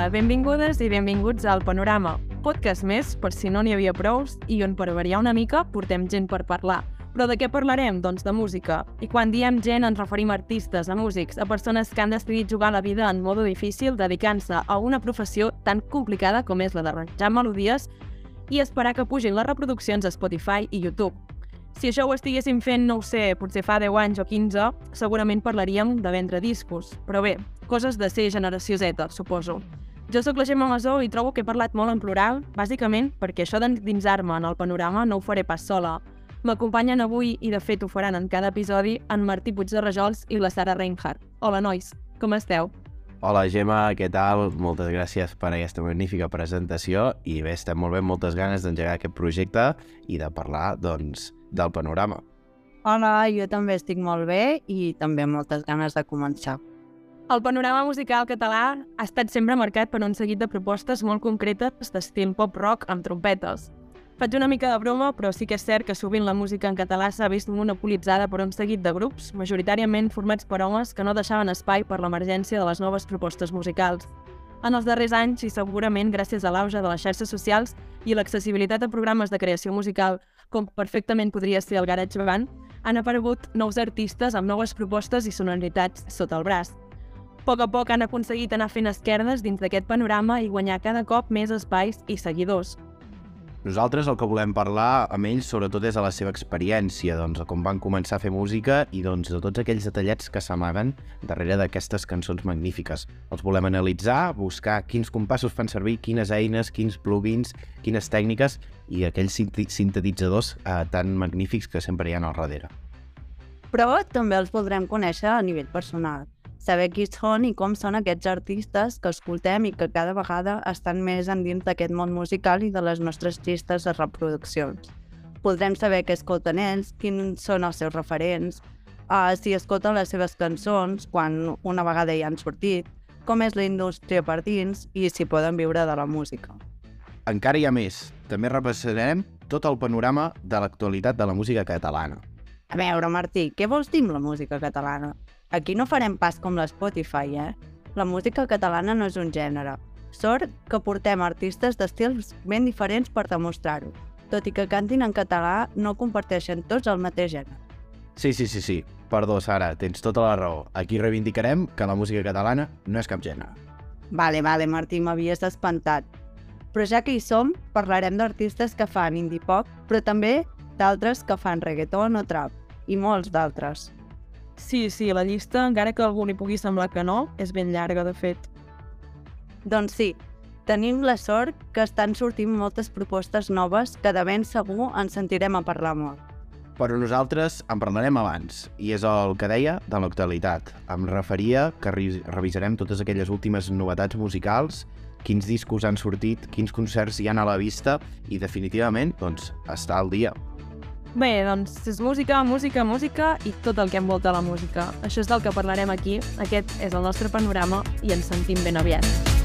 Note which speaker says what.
Speaker 1: Hola, benvingudes i benvinguts al Panorama, podcast més per si no n'hi havia prous i on per variar una mica portem gent per parlar. Però de què parlarem? Doncs de música. I quan diem gent ens referim a artistes, a músics, a persones que han decidit jugar la vida en modo difícil dedicant-se a una professió tan complicada com és la d'arranjar melodies i esperar que pugin les reproduccions a Spotify i YouTube. Si això ho estiguéssim fent, no ho sé, potser fa 10 anys o 15, segurament parlaríem de vendre discos. Però bé, coses de ser generació Z, suposo. Jo sóc la Gemma Masó i trobo que he parlat molt en plural, bàsicament perquè això d'endinsar-me en el panorama no ho faré pas sola. M'acompanyen avui, i de fet ho faran en cada episodi, en Martí Puig de Rajols i la Sara Reinhardt. Hola, nois, com esteu?
Speaker 2: Hola Gemma, què tal? Moltes gràcies per aquesta magnífica presentació i bé, estem molt bé, moltes ganes d'engegar aquest projecte i de parlar, doncs, del panorama.
Speaker 3: Hola, jo també estic molt bé i també amb moltes ganes de començar.
Speaker 1: El panorama musical català ha estat sempre marcat per un seguit de propostes molt concretes d'estil pop-rock amb trompetes. Faig una mica de broma, però sí que és cert que sovint la música en català s'ha vist monopolitzada per un seguit de grups, majoritàriament formats per homes que no deixaven espai per l'emergència de les noves propostes musicals. En els darrers anys, i segurament gràcies a l'auge de les xarxes socials i l'accessibilitat a programes de creació musical, com perfectament podria ser el Garage Band, han aparegut nous artistes amb noves propostes i sonoritats sota el braç. Poc a poc han aconseguit anar fent esquerdes dins d'aquest panorama i guanyar cada cop més espais i seguidors.
Speaker 2: Nosaltres el que volem parlar amb ells sobretot és de la seva experiència, doncs, de com van començar a fer música i doncs, de tots aquells detallets que s'amaguen darrere d'aquestes cançons magnífiques. Els volem analitzar, buscar quins compassos fan servir, quines eines, quins plugins, quines tècniques i aquells sintetitzadors eh, tan magnífics que sempre hi ha al darrere.
Speaker 3: Però també els podrem conèixer a nivell personal saber qui són i com són aquests artistes que escoltem i que cada vegada estan més endins d'aquest món musical i de les nostres llistes de reproduccions. Podrem saber què escolten ells, quins són els seus referents, uh, si escolten les seves cançons quan una vegada ja han sortit, com és la indústria per dins i si poden viure de la música.
Speaker 2: Encara hi ha més. També repassarem tot el panorama de l'actualitat de la música catalana.
Speaker 3: A veure, Martí, què vols dir amb la música catalana? Aquí no farem pas com l'Spotify, eh? La música catalana no és un gènere. Sort que portem artistes d'estils ben diferents per demostrar-ho. Tot i que cantin en català, no comparteixen tots el mateix gènere.
Speaker 2: Sí, sí, sí, sí. Perdó, Sara, tens tota la raó. Aquí reivindicarem que la música catalana no és cap gènere.
Speaker 3: Vale, vale, Martí, m'havies espantat. Però ja que hi som, parlarem d'artistes que fan indie pop, però també d'altres que fan reggaeton o trap, i molts d'altres.
Speaker 1: Sí, sí, la llista, encara que algú li pugui semblar que no, és ben llarga, de fet.
Speaker 3: Doncs sí, tenim la sort que estan sortint moltes propostes noves que de ben segur ens sentirem a parlar molt.
Speaker 2: Però nosaltres en parlarem abans, i és el que deia de l'actualitat. Em referia que revisarem totes aquelles últimes novetats musicals, quins discos han sortit, quins concerts hi han a la vista i definitivament doncs, estar al dia.
Speaker 1: Bé, doncs és música, música, música i tot el que envolta la música. Això és del que parlarem aquí. Aquest és el nostre panorama i ens sentim ben aviat.